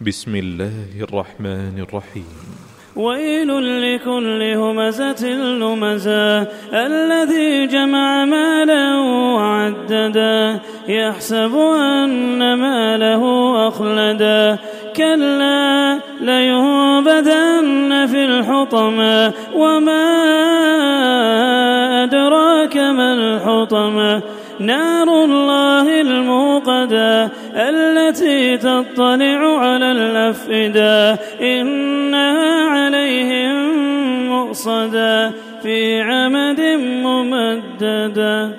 بسم الله الرحمن الرحيم. ويل لكل همزة لمزة الذي جمع مالا وعددا يحسب أن ماله أخلدا. كلا لينبذن في الحطمة وما أدراك ما الحطمة. نار الله الموقدة التي تطلع على الأفئدة إنها عليهم مؤصدة في عمد ممددة.